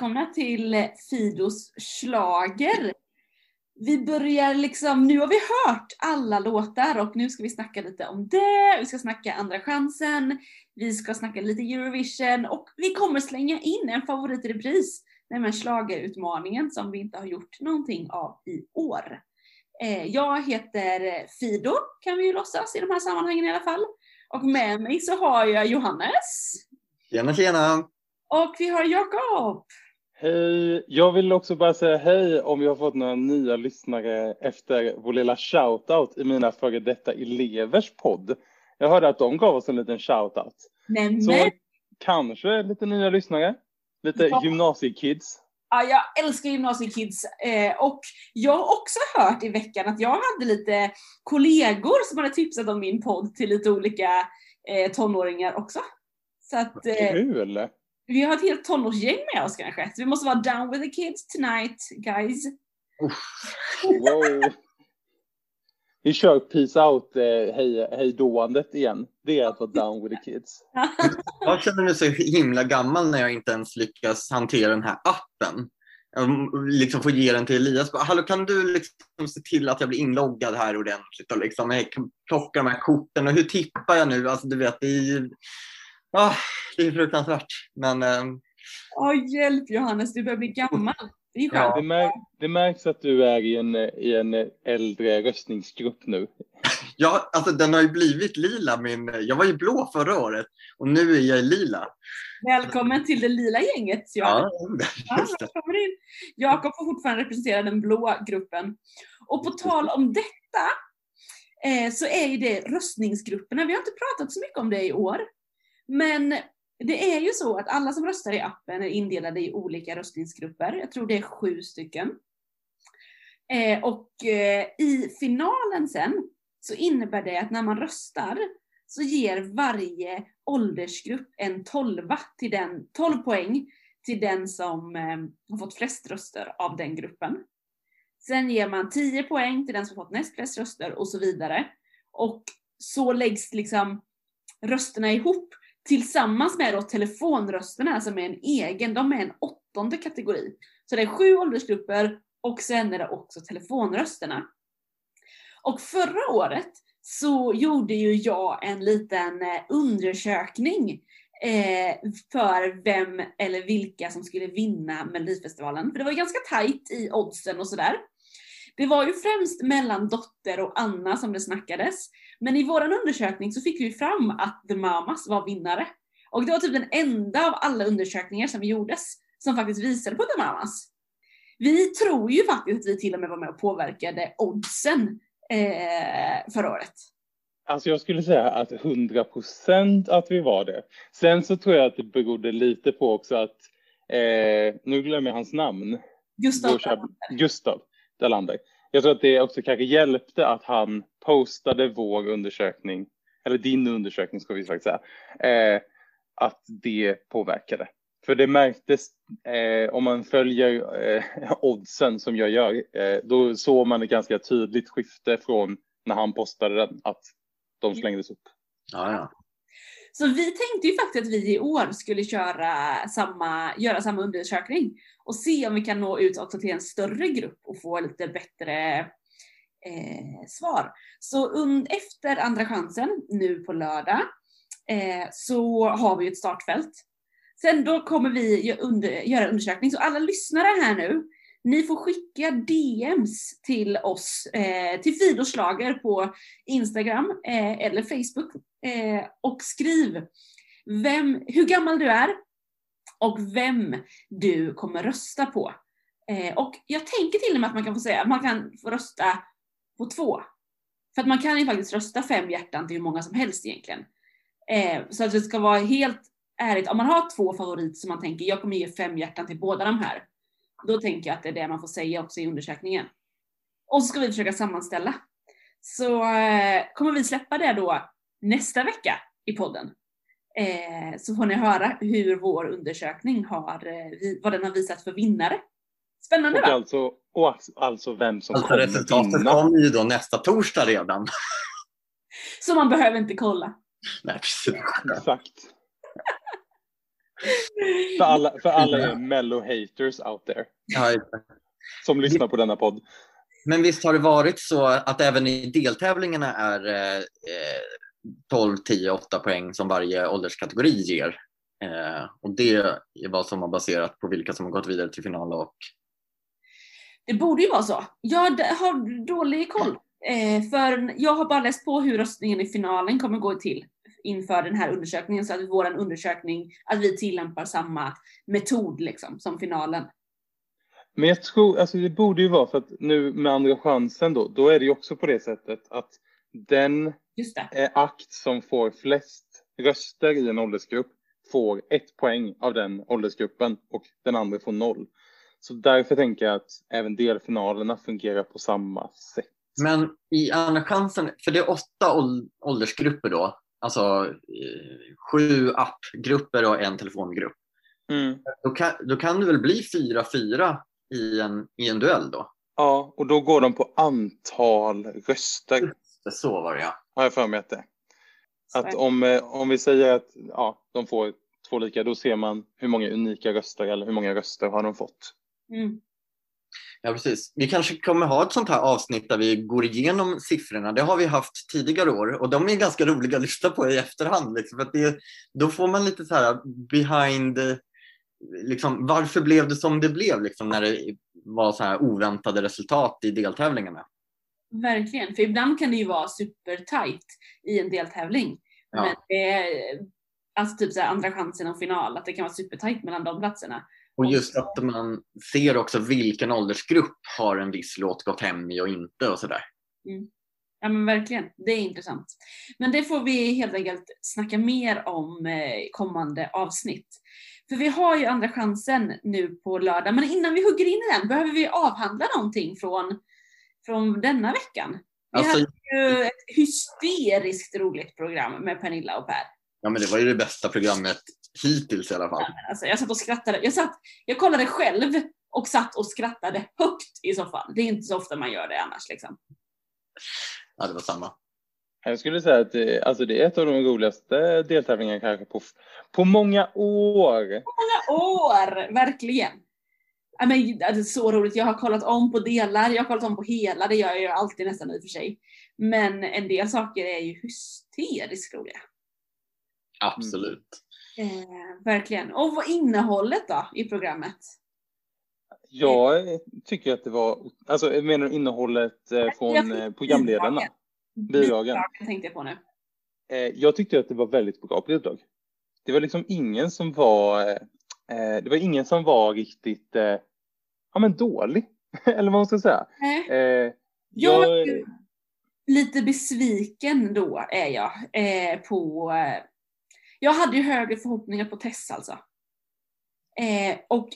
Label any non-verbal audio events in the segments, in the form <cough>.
välkomna till Fidos slager. Vi börjar liksom, nu har vi hört alla låtar och nu ska vi snacka lite om det, vi ska snacka Andra chansen, vi ska snacka lite Eurovision och vi kommer slänga in en favorit i repris, nämligen schlagerutmaningen som vi inte har gjort någonting av i år. Eh, jag heter Fido, kan vi ju låtsas i de här sammanhangen i alla fall. Och med mig så har jag Johannes. Tjena tjena! Och vi har Jakob. Hej! Jag vill också bara säga hej om vi har fått några nya lyssnare efter vår lilla shoutout i mina före detta elevers podd. Jag hörde att de gav oss en liten shoutout. Nämen! Så kanske lite nya lyssnare, lite Ja. gymnasiekids. Ja, jag älskar gymnasiekids eh, och jag har också hört i veckan att jag hade lite kollegor som hade tipsat om min podd till lite olika eh, tonåringar också. Så att eh, Kul! Vi har ett helt tonårsgäng med oss kanske. Så vi måste vara down with the kids tonight guys. Wow. Vi kör peace out eh, hej, hejdåandet igen. Det är att vara down with the kids. <laughs> Jag känner mig så himla gammal när jag inte ens lyckas hantera den här appen. Jag liksom får ge den till Elias. Hallå, kan du liksom se till att jag blir inloggad här ordentligt och liksom, jag kan plocka de här korten och hur tippar jag nu? Alltså, du vet, det är ju... Ah, det är fruktansvärt. Men eh, Åh hjälp Johannes, du börjar bli gammal. Det är. Ja. Det, mär, det märks att du är i en, i en äldre röstningsgrupp nu. ja, alltså, den har ju blivit lila. Min, jag var ju blå förra året och nu är jag lila. Välkommen till det lila gänget Johannes. <laughs> Ja, in. Jakob får fortfarande representera den blå gruppen. Och på tal om detta eh, så är ju det röstningsgrupperna. Vi har inte pratat så mycket om det i år. Men det är ju så att alla som röstar i appen är indelade i olika röstningsgrupper. Jag tror det är sju stycken. Eh, och eh, i finalen sen så innebär det att när man röstar så ger varje åldersgrupp en 12 till den, 12 poäng till den som eh, har fått flest röster av den gruppen. Sen ger man 10 poäng till den som fått näst flest röster och så vidare. Och så läggs liksom rösterna ihop tillsammans med då telefonrösterna alltså som är en egen, de är en åttonde kategori. Så det är sju åldersgrupper och sen är det också telefonrösterna. Och förra året så gjorde ju jag en liten eh, undersökning eh, för vem eller vilka som skulle vinna Melodifestivalen. För det var ju ganska tajt i oddsen och sådär. Det var ju främst mellan Dotter och Anna som det snackades. Men i våran undersökning så fick vi fram att The Mamas var vinnare. Och det var typ den enda av alla undersökningar som gjordes som faktiskt visade på The Mamas. Vi tror ju faktiskt att vi till och med var med och påverkade oddsen eh, förra året. Alltså jag skulle säga att 100 procent att vi var det. Sen så tror jag att det berodde lite på också att, eh, nu glömmer jag hans namn, Gustav Vår Gustav Dalander. Jag tror att det också kanske hjälpte att han postade vår undersökning, eller din undersökning ska vi faktiskt säga, eh, att det påverkade. För det märktes, eh, om man följer eh, oddsen som jag gör, eh, då såg man ett ganska tydligt skifte från när han postade den, att de slängdes upp. Ja, ja. Så vi tänkte ju faktiskt att vi i år skulle köra samma, göra samma undersökning och se om vi kan nå ut också till en större grupp och få lite bättre eh, svar. Så und, efter andra chansen, nu på lördag, eh, så har vi ett startfält. Sen då kommer vi gö- under, göra undersökning, så alla lyssnare här nu, ni får skicka DMs till oss, eh, till Fidoslager på Instagram eh, eller Facebook eh, och skriv vem, hur gammal du är och vem du kommer rösta på. Eh, och jag tänker till och med att man kan få säga att man kan få rösta på två. För att man kan ju faktiskt rösta fem hjärtan till hur många som helst egentligen. Eh, så att det ska vara helt ärligt, om man har två favoriter som man tänker jag kommer ge fem hjärtan till båda de här. Då tänker jag att det är det man får säga också i undersökningen. Och så ska vi försöka sammanställa. Så eh, kommer vi släppa det då nästa vecka i podden. Eh, så får ni höra hur vår undersökning har, eh, vad den har visat för vinnare. Spännande Och va? alltså, och alltså- alltså vem som Alltså kommer resultatet vinna. kommer ju då nästa torsdag redan. <laughs> Så man behöver inte kolla. Nej, precis. Exakt. För alla, för alla är mellow haters out there Ja, som lyssnar på denna podd. Men visst har det varit så att även i deltävlingarna är eh, eh, 12, 10, 8 poäng som varje ålderskategori ger. Eh, och det är vad som har baserat på vilka som har gått vidare till final och Det borde ju vara så. Jag har dålig koll. Eh, för jag har bara läst på hur röstningen i finalen kommer gå till inför den här undersökningen så att vår undersökning, att vi tillämpar samma metod liksom som finalen. Men jag tror, alltså det borde ju vara för att nu med andra chansen då, då är det ju också på det sättet att den akt som får flest röster i en åldersgrupp får ett poäng av den åldersgruppen och den andra får noll. Så därför tänker jag att även delfinalerna fungerar på samma sätt. Men i Andra chansen, för det är åtta ål- åldersgrupper då, alltså eh, sju appgrupper och en telefongrupp. Mm. Då kan, då kan det väl bli 4-4 i en, i en duell då? Ja, och då går de på antal röster, Så var det ja. Har jag för mig att det. Att om, eh, om vi säger att ja, de får två lika, då ser man hur många unika röster eller hur många röster har de fått. Mm. Ja, precis. Vi kanske kommer ha ett sånt här avsnitt där vi går igenom siffrorna. Det har vi haft tidigare år och de är ganska roliga att lyssna på i efterhand. Liksom, för att det, då får man lite så här behind, eh, liksom, varför blev det som det blev liksom, när det var så här oväntade resultat i deltävlingarna. Verkligen, för ibland kan det ju vara supertight i en deltävling. Ja. Men det är alltså typ så andra chansen och final, att det kan vara supertight mellan de platserna. Och just att man ser också vilken åldersgrupp har en viss låt gått hem i och inte och sådär. Ja men verkligen, det är intressant. Men det får vi helt enkelt snacka mer om eh, kommande avsnitt. För vi har ju andra chansen nu på lördag, men innan vi hugger in i den behöver vi avhandla någonting från, från denna veckan. Vi Alltså, hade ju ett hysteriskt roligt program med Pernilla och Per. ja, men det var ju det bästa programmet hittills i alla fall. Alltså, jag satt och skrattade. Jag, satt, jag kollade själv och satt och skrattade högt i soffan. Det är inte så ofta man gör det annars. Liksom. Ja, det var samma. Jag skulle säga att det, alltså det är ett av de roligaste deltävlingarna kanske på, på många år. Många år, verkligen. Ja, men, det är så roligt. Jag har kollat om på delar, jag har kollat om på hela. Det gör jag ju alltid nästan i och för sig. Men en del saker är ju hysteriskt roliga. Absolut. Eh, verkligen. Och vad innehållet då i programmet? Jag tycker att det var, alltså jag menar innehållet eh, från eh, programledarna. Bidragen. Bidragen tänkte jag på nu. Eh, jag tyckte att det var väldigt bra bidrag. Det var liksom ingen som var, eh, det var ingen som var riktigt, eh, ja men dålig. <laughs> Eller vad man ska säga. Eh, Jag jag, är lite besviken då är jag eh, på... Eh, jag hade ju högre förhoppningar på Tess alltså. Eh, och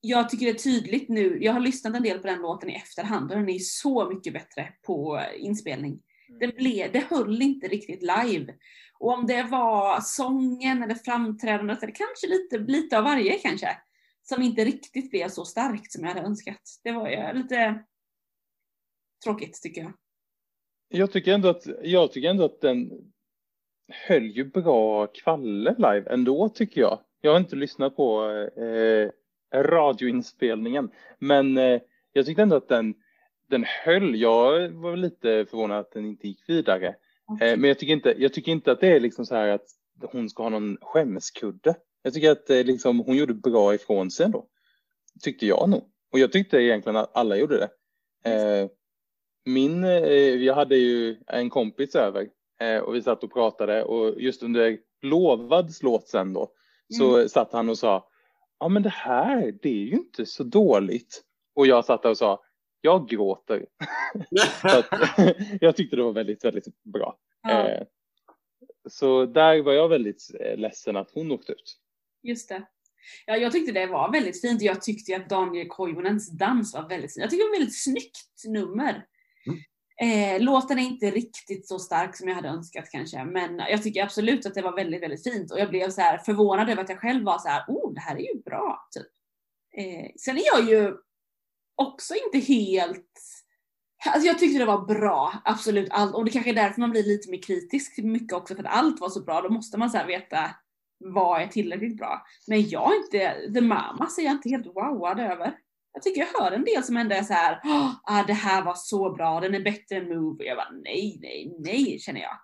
jag tycker det är tydligt nu, jag har lyssnat en del på den låten i efterhand och den är så mycket bättre på inspelning. Det, blev, det höll inte riktigt live. Och om det var sången eller framträdandet eller kanske lite, lite av varje kanske, som inte riktigt blev så starkt som jag hade önskat. Det var ju lite tråkigt tycker jag. jag tycker ändå att, jag tycker ändå att den höll ju bra kvalle live ändå tycker jag. Jag har inte lyssnat på eh, radioinspelningen, men eh, jag tyckte ändå att den, den höll. Jag var lite förvånad att den inte gick vidare. Eh, men jag tycker, inte, jag tycker inte att det är liksom så här att hon ska ha någon skämskudde. Jag tycker att eh, liksom, hon gjorde bra ifrån sig ändå. Tyckte jag nog. Och jag tyckte egentligen att alla gjorde det. Eh, min, eh, jag hade ju en kompis över eh, och vi satt och pratade och just under Lovads låt sen då så satt han och sa ja men det här det är ju inte så dåligt. Och jag satt där och sa jag gråter. <laughs> Att, <laughs> jag tyckte det var väldigt, väldigt bra. Ja, Eh, så där var jag väldigt eh, ledsen att hon åkte ut. Just det. Ja, jag tyckte det var väldigt fint. Jag tyckte att Daniel Koivunens dans var väldigt fin. Jag tycker det var ett väldigt snyggt nummer. Eh, låten är inte riktigt så stark som jag hade önskat kanske, men jag tycker absolut att det var väldigt, väldigt fint och jag blev så här förvånad över att jag själv var så här, oh, det här är ju bra, typ. Eh, sen är jag ju också inte helt Alltså jag tyckte det var bra, absolut allt. Och det kanske är därför man blir lite mer kritisk till mycket också, för att allt var så bra. Då måste man så veta vad är tillräckligt bra. Men jag är inte, The Mamas är jag inte helt wowad över. Jag tycker jag hör en del som ändå är så här, ah, det här var så bra, den är bättre än Move. Jag bara, nej, nej, nej, känner jag.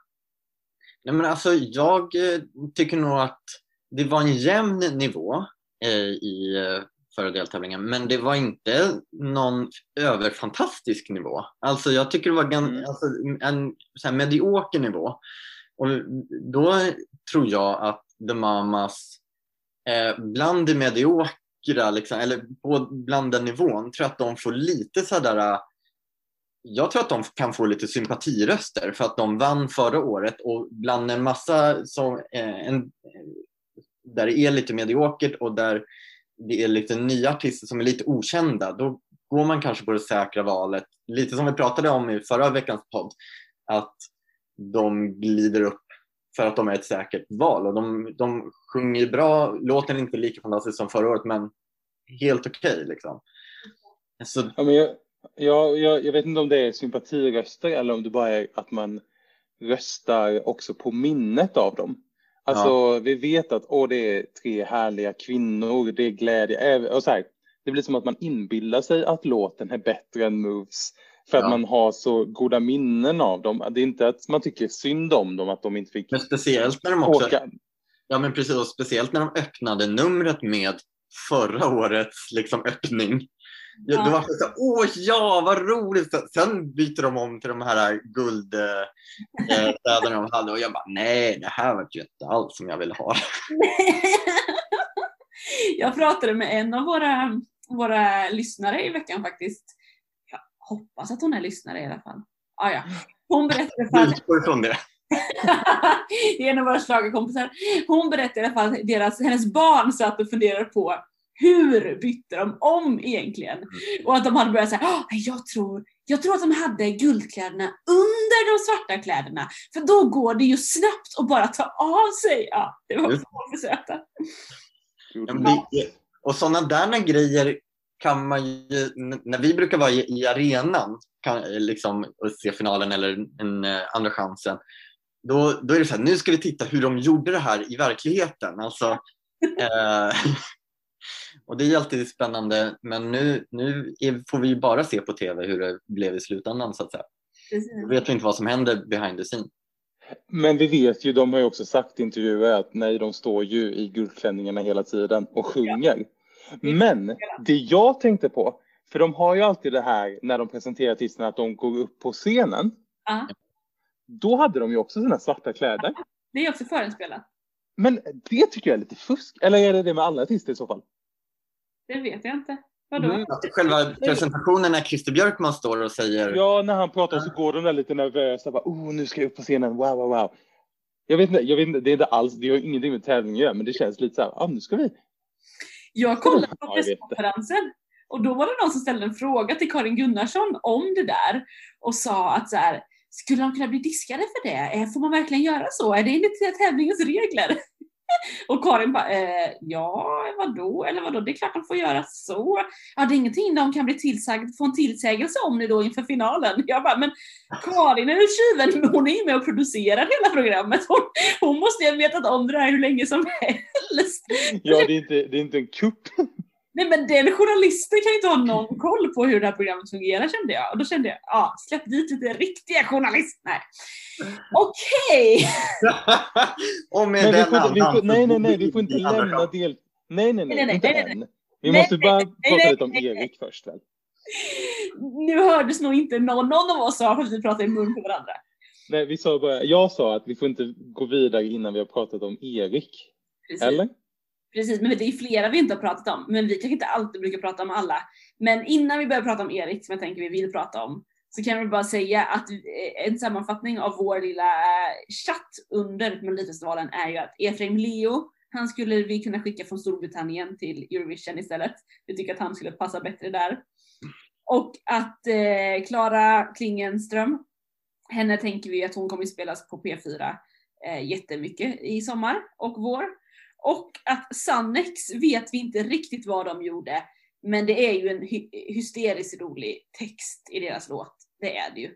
Nej, men alltså, jag eh, tycker nog att det var en jämn nivå eh, i eh, förra deltävlingen, men det var inte någon överfantastisk nivå. Alltså jag tycker det var gan, Mm. alltså, en så medioker nivå. Och då tror jag att The Mamas eh, bland det mediokra, liksom, eller på, bland den nivån, tror jag att de får lite sådär eh, jag tror att de kan få lite sympatiröster för att de vann förra året och bland en massa som, eh, en, där det är lite mediokert och där det är lite nya artister som är lite okända, då går man kanske på det säkra valet. Lite som vi pratade om i förra veckans podd, att de glider upp för att de är ett säkert val. Och de, de sjunger bra, låten är inte lika fantastisk som förra året men helt okej. liksom. Så, Ja, men jag, jag, jag, jag vet inte om det är sympatiröster eller om det bara är att man röstar också på minnet av dem. Alltså vi vet att åh, det är tre härliga kvinnor, det är glädje. Och så här, det blir som att man inbillar sig att låten är bättre än Moves för att Ja. man har så goda minnen av dem. Det är inte att man tycker synd om dem att de inte fick men speciellt när de också åka. Ja, men precis. Och speciellt när de öppnade numret med förra årets liksom, öppning. Ja, Ja. Det var så åh ja, vad roligt! Sen byter de om till de här guldstäderna eh, de hade och jag bara, nej, det här var ju inte alls som jag ville ha. <laughs> jag pratade med en av våra, våra lyssnare i veckan faktiskt. Hoppas att hon är lyssnare i alla fall. Ah, ja. Hon berättade för Jag utgår ifrån det. det är en av våra schlagerkompisar. Hon berättade i alla fall att deras, hennes barn satt och funderade på hur bytte de om egentligen? Och att de hade börjat säga, "Ah, jag tror, jag tror att de hade guldkläderna under de svarta kläderna. För då går det ju snabbt att bara ta av sig. Ja, det var för söta. Ja, men det, och sådana där grejer kan man ju, när vi brukar vara i, i arenan kan, liksom, och se finalen eller en eh, andra chansen, då, då är det så här, nu ska vi titta hur de gjorde det här i verkligheten. Alltså, <laughs> eh, <laughs> och det är alltid spännande, men nu, nu är, får vi ju bara se på tv hur det blev i slutändan. Så att säga. Då vet vi inte vad som händer behind the scene. Men vi vet ju, de har ju också sagt i intervjuer att nej, de står ju i guldklänningarna hela tiden och sjunger. Men det jag tänkte på, för de har ju alltid det här när de presenterar artisterna att de går upp på scenen. Ja, Då hade de ju också sina svarta kläder. det är också förinspelat. Men det tycker jag är lite fusk. Eller är det det med alla artister i så fall? Det vet jag inte. Vadå? Mm. Att själva presentationen när Christer Björkman står och säger Ja, när han pratar så går de där lite nervösa. Bara, oh, nu ska jag upp på scenen. Wow, wow, wow. Jag vet inte, jag vet inte det är inte alls, det har ingenting med tävling att göra, men det känns lite så här, ah, nu ska vi. Jag kollade på presskonferensen och då var det någon som ställde en fråga till Karin Gunnarsson om det där och sa att så här, skulle de kunna bli diskade för det? Eh, Får man verkligen göra så? Är det enligt tävlingens regler? <laughs> Och Karin bara, eh, ja vadå, eller vadå, det är klart de får göra så. Ja, det är ingenting de kan bli tillsagd, få en tillsägelse om nu då inför finalen. <laughs> Jag bara, men Karin är ju tjuven, hon är ju med och producerar hela programmet. Hon, hon måste ju ha vetat om det här hur länge som <laughs> helst. Ja, det är inte, det är inte en kupp. Nej men den journalisten kan ju inte ha någon koll på hur det här programmet fungerar kände jag. Och då kände jag, ja, släpp dit lite riktiga journalister. Nej. <laughs> Okej! <laughs> och med Men vi den får, inte- vi får, nej, nej, nej, vi får inte lämna del... Nej, nej, nej, Nej, nej, inte nej, nej, än. Vi måste bara prata lite om. Erik först väl? Nu hördes nog inte någon, någon av oss sa att vi pratade i mun på varandra. Nej, vi sa bara, jag sa att vi får inte gå vidare innan vi har pratat om Erik. Precis. Eller? Precis, men det är flera vi inte har pratat om. Men vi kanske inte alltid brukar prata om alla. Men innan vi börjar prata om Erik, som jag tänker vi vill prata om, så kan vi bara säga att eh, en sammanfattning av vår lilla eh, chatt under Melodifestivalen är ju att Efraim Leo, han skulle vi kunna skicka från Storbritannien till Eurovision istället. Vi tycker att han skulle passa bättre där. Och att eh, Klingenström, henne tänker vi att hon kommer spelas på P4 eh, jättemycket i sommar och vår. Och att Sannex vet vi inte riktigt vad de gjorde, men det är ju en hy- hysteriskt rolig text i deras låt. Det är det ju.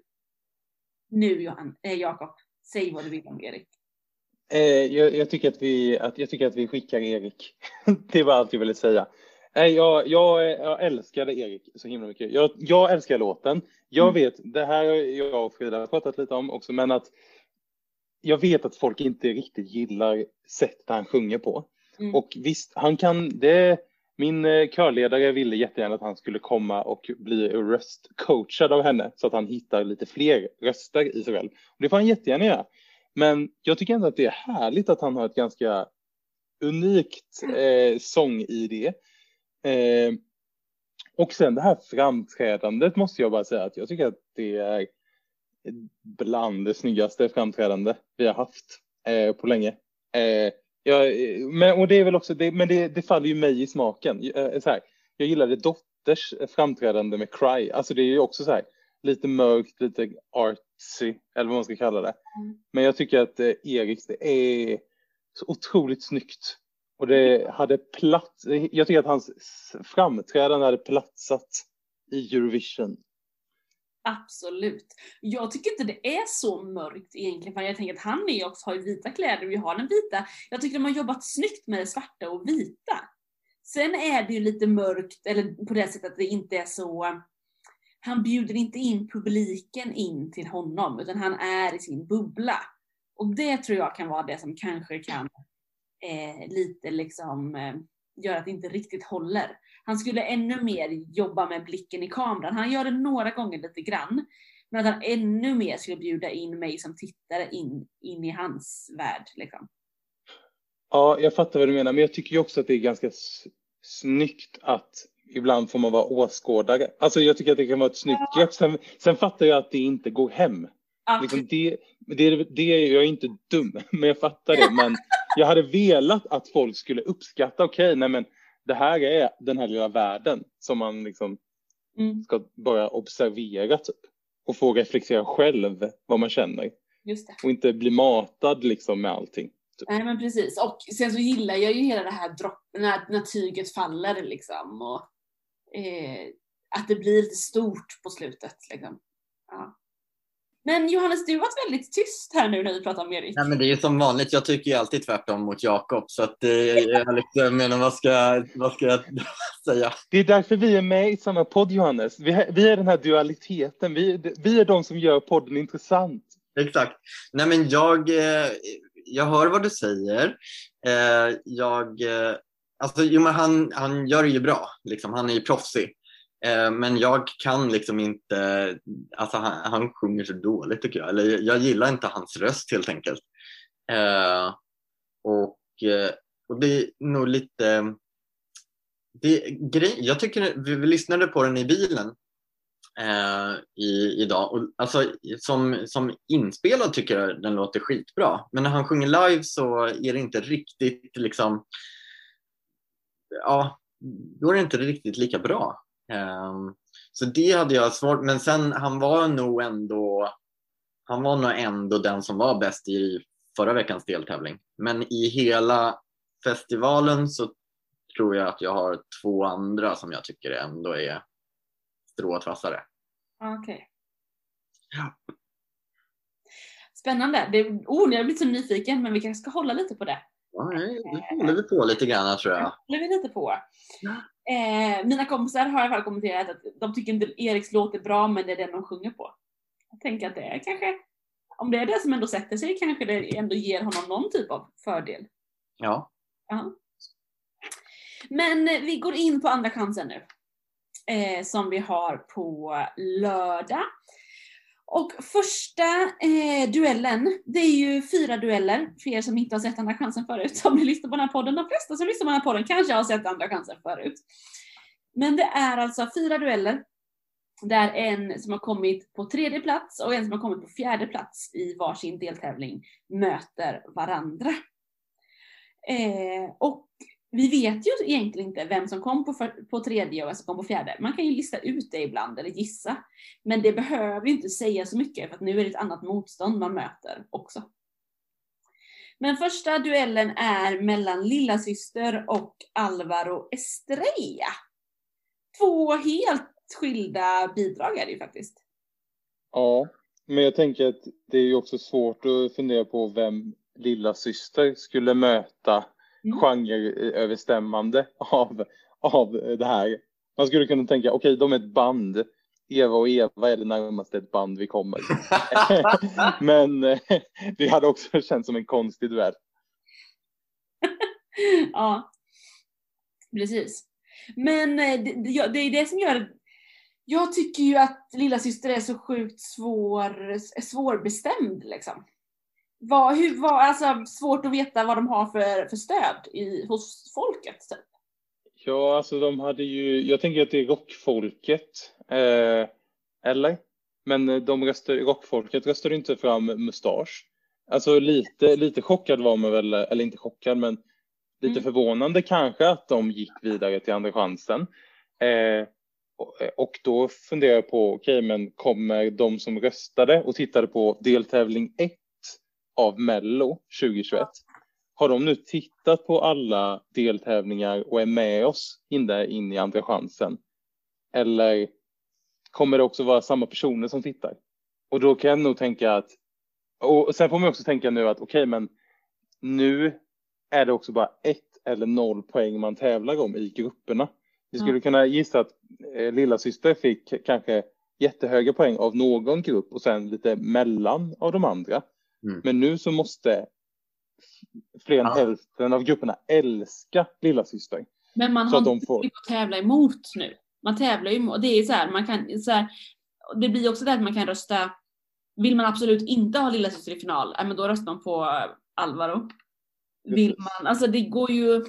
Nu Johan, eh, Jakob, säg vad du vill om Erik. Eh, jag, jag, tycker att vi, att, jag tycker att vi skickar Erik. <laughs> det var allt jag ville säga. Eh, jag, jag, jag älskade Erik så himla mycket. Jag, jag älskar låten. Jag mm. vet, det här har jag och Frida pratat lite om också, men att jag vet att folk inte riktigt gillar sättet han sjunger på. Mm. Och visst, han kan, det, min eh, körledare ville jättegärna att han skulle komma och bli röstcoachad av henne så att han hittar lite fler röster i sig själv. Och det får han jättegärna göra. Men jag tycker ändå att det är härligt att han har ett ganska unikt eh, sång-ID. Eh, och sen det här framträdandet måste jag bara säga att jag tycker att det är bland det snyggaste framträdande vi har haft eh, på länge. Eh, jag, men, och det är väl också, det, men det, det faller ju mig i smaken. Eh, så här, jag gillade Dotters framträdande med Cry. Alltså det är ju också så här, lite mörkt, lite artsy, eller vad man ska kalla det. Mm. Men jag tycker att eh, Eriks, det är så otroligt snyggt. Och det hade plats, jag tycker att hans framträdande hade platsat i Eurovision. Absolut. Jag tycker inte det är så mörkt egentligen, för jag tänker att han är också, har ju vita kläder och vi har den vita. Jag tycker de har jobbat snyggt med det svarta och vita. Sen är det ju lite mörkt, eller på det sättet att det inte är så han bjuder inte in publiken in till honom, utan han är i sin bubbla. Och det tror jag kan vara det som kanske kan eh, lite liksom eh, göra att det inte riktigt håller. Han skulle ännu mer jobba med blicken i kameran. Han gör det några gånger lite grann. Men att han ännu mer skulle bjuda in mig som tittare in, in i hans värld. Liksom. Ja, jag fattar vad du menar, men jag tycker också att det är ganska snyggt att ibland får man vara åskådare. Alltså jag tycker att det kan vara ett snyggt ja. grepp. Sen, sen fattar jag att det inte går hem. Liksom det, det, det, jag är inte dum, <laughs> men jag fattar det. Men jag hade velat att folk skulle uppskatta, okej, okay, nej men det här är den här lilla världen som man liksom mm. ska börja observera typ. Och få reflektera själv vad man känner. Och inte bli matad liksom med allting. Typ. Nej men precis. Och sen så gillar jag ju hela det här droppen, när, när tyget faller liksom. Och, eh, att det blir lite stort på slutet liksom. Ja. Men Johannes, du har varit väldigt tyst här nu när vi pratar om Erik. Nej, men det är som vanligt, jag tycker ju alltid tvärtom mot Jakob. Så att, eh, <laughs> jag liksom, menar, vad ska, vad ska jag <laughs> säga? Det är därför vi är med i samma podd, Johannes. Vi, vi är den här dualiteten. Vi, vi är de som gör podden intressant. Exakt. Nej, men jag, eh, jag hör vad du säger. Eh, jag, eh, alltså, jo, men han, han gör det ju bra. Liksom. Han är ju proffsig. Eh, men jag kan liksom inte, alltså han, han sjunger så dåligt tycker jag. Eller jag gillar inte hans röst helt enkelt. Eh, och, eh, och det är nog lite, det, grej, jag tycker, vi, vi lyssnade på den i bilen eh, i, idag. Och, alltså, som, som inspelad tycker jag den låter skitbra. Men när han sjunger live så är det inte riktigt liksom, ja, då är det inte riktigt lika bra. Um, så det hade jag svårt men sen han var nog ändå han var nog ändå den som var bäst i förra veckans deltävling. Men i hela festivalen så tror jag att jag har två andra som jag tycker ändå är strået vassare. Okej. Okay. Ja. Spännande. Det, oh, jag blivit så nyfiken men vi kanske ska hålla lite på det. Ja, det håller vi på lite grann tror jag. Det håller vi lite på. Eh, mina kompisar har i alla fall kommenterat att de tycker inte Eriks låt är bra men det är den de sjunger på. Jag tänker att det är kanske, om det är det som ändå sätter sig kanske det ändå ger honom någon typ av fördel. Ja. ja. Men vi går in på andra chansen nu. Eh, som vi har på lördag. Och första eh, duellen, det är ju fyra dueller, för er som inte har sett Andra chansen förut, som ni lyssnar på den här podden. De flesta som lyssnar på den här podden kanske har sett Andra chansen förut. Men det är alltså fyra dueller, där en som har kommit på tredje plats och en som har kommit på fjärde plats i varsin deltävling möter varandra. Eh, och vi vet ju egentligen inte vem som kom på, för, på tredje och vem som kom på fjärde. Man kan ju lista ut det ibland eller gissa. Men det behöver ju inte säga så mycket för att nu är det ett annat motstånd man möter också. Men första duellen är mellan lilla syster och Alvaro Estrella. Två helt skilda bidrag är det ju faktiskt. Ja, men jag tänker att det är ju också svårt att fundera på vem lilla syster skulle möta Mm. genreöverstämmande av, av det här. Man skulle kunna tänka, okej, de är ett band. Eva och Eva är det närmaste ett band vi kommer. <laughs> Men eh, det hade också känts som en konstig duell. <laughs> ja, precis. Men eh, det, det, är det som gör... Jag tycker ju att lilla syster är så sjukt svår, svårbestämd liksom. Vad, hur, vad, alltså, svårt att veta vad de har för, för stöd i, hos folket. Typ. Ja, alltså de hade ju, jag tänker att det är rockfolket, eh, eller? Men eh, de röstade, rockfolket röstade inte fram mustasch. Alltså lite, lite chockad var man väl, eller inte chockad, men lite Mm. förvånande kanske att de gick vidare till andra chansen. Eh, och, och då funderar jag på, okej, men kommer de som röstade och tittade på deltävling 1 av Mello 2021, har de nu tittat på alla deltävlingar och är med oss in där in i andra chansen? Eller kommer det också vara samma personer som tittar? Och då kan jag nog tänka att, och sen får man också tänka nu att okej, men nu är det också bara ett eller noll poäng man tävlar om i grupperna. Vi skulle Ja. kunna gissa att eh, lilla syster fick kanske jättehöga poäng av någon grupp och sen lite mellan av de andra. Mm. Men nu så måste fler än Ja. hälften av grupperna älska lilla syster. Men man Så har att de inte får- att tävla emot nu. Man tävlar ju emot, det är så här, man kan, så här, det blir också det att man kan rösta, vill man absolut inte ha lilla syster i final, men då röstar man på eh, Alvaro. Vill Precis. man, alltså det går ju,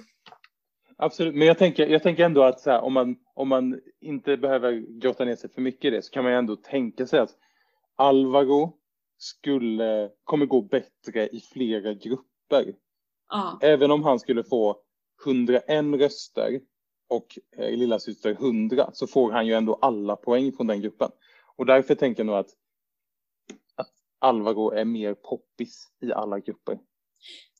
Absolut, men jag tänker, jag tänker ändå att så här, om, man, om man inte behöver grotta ner sig för mycket i det så kan man ju ändå tänka sig att Alvaro skulle, kommer gå bättre i flera grupper. ja, Även om han skulle få 101 röster och eh, lilla syster 100 så får han ju ändå alla poäng från den gruppen. Och därför tänker jag nog att, att Alvaro är mer poppis i alla grupper.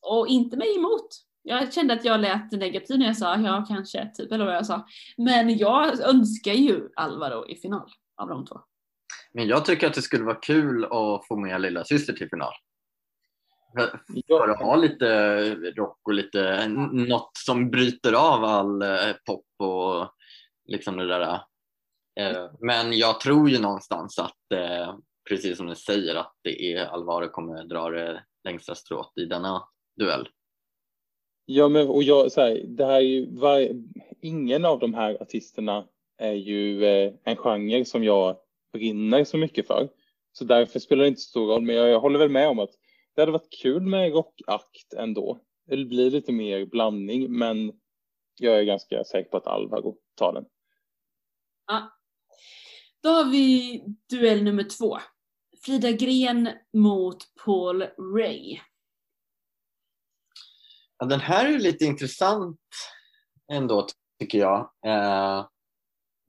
och inte mig emot. Jag kände att jag lät negativ när jag sa ja kanske, typ eller vad jag sa. Men jag önskar ju Alvaro i final av de två. Men jag tycker att det skulle vara kul att få med lilla syster till final. För, för att ha lite rock och lite något som bryter av all eh, pop och liksom det där. Eh, men jag tror ju någonstans att, eh, precis som du säger, att det är Alvaro kommer dra det längsta strået i denna duell. Ja, men och jag, så här, det här är ju, var, ingen av de här artisterna är ju eh, en genre som jag brinner så mycket för. Så därför spelar det inte så stor roll, men jag, jag håller väl med om att det hade varit kul med rockakt ändå. Det blir lite mer blandning, men jag är ganska säker på att Alvaro tar den. Då har vi duell nummer två. Frida Gren mot Paul Ray. Ja, den här är lite intressant ändå tycker jag. Eh,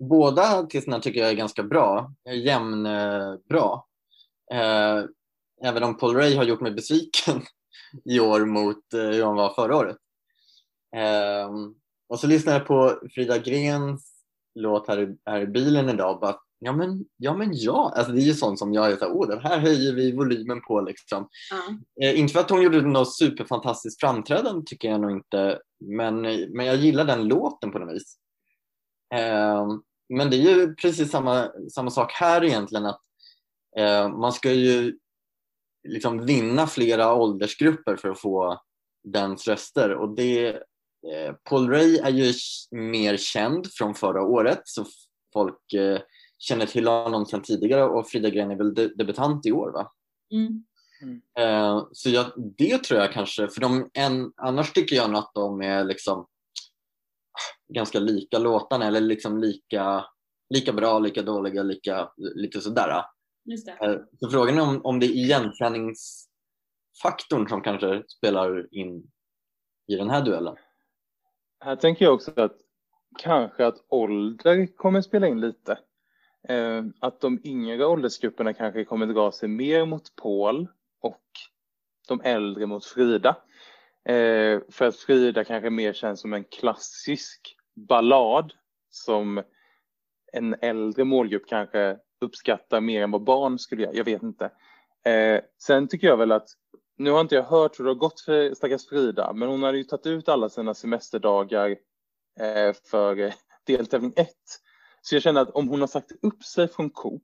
båda artisterna tycker jag är ganska bra, jämnbra. Eh, bra. eh, även om Paul Ray har gjort mig besviken <laughs> i år mot eh, hur han var förra året. Eh, och så lyssnade jag på Frida Grens låt här, i- här i bilen idag och bara, ja men ja, men ja. Alltså, det är ju sånt som jag är så här, åh den här höjer vi volymen på liksom. Eh, inte för att hon gjorde något superfantastiskt framträdande tycker jag nog inte, men, men jag gillar den låten på något vis. Eh, men det är ju precis samma, samma sak här egentligen att eh, man ska ju liksom vinna flera åldersgrupper för att få dens röster och det eh, Paul Ray är ju mer känd från förra året så folk eh, känner till honom sedan tidigare och Frida Gren är väl de- debutant i år va? Mm. Eh, så jag, det tror jag kanske, för de, en, annars tycker jag nog att de är liksom ganska lika låtarna eller liksom lika, lika bra, lika dåliga, lika, lite sådär. Just det. Eh, så frågan är om, om det är igenkänningsfaktorn som kanske spelar in i den här duellen. Här tänker jag också att kanske att ålder kommer spela in lite. Eh, att de yngre åldersgrupperna kanske kommer dra sig mer mot Paul och de äldre mot Frida. Eh, för att Frida kanske mer känns som en klassisk ballad som en äldre målgrupp kanske uppskattar mer än vad barn skulle göra. Jag vet inte. Eh, sen tycker jag väl att nu har inte jag hört hur det har gått för stackars Frida, men hon hade ju tagit ut alla sina semesterdagar eh, för eh, deltävling 1. Så jag känner att om hon har sagt upp sig från Coop,